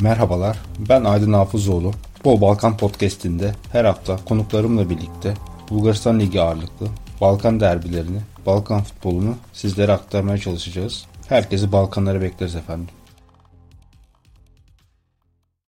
Merhabalar, ben Aydın Hafızoğlu. Bu Balkan Podcast'inde her hafta konuklarımla birlikte Bulgaristan Ligi ağırlıklı Balkan derbilerini, Balkan futbolunu sizlere aktarmaya çalışacağız. Herkesi Balkanlara bekleriz efendim.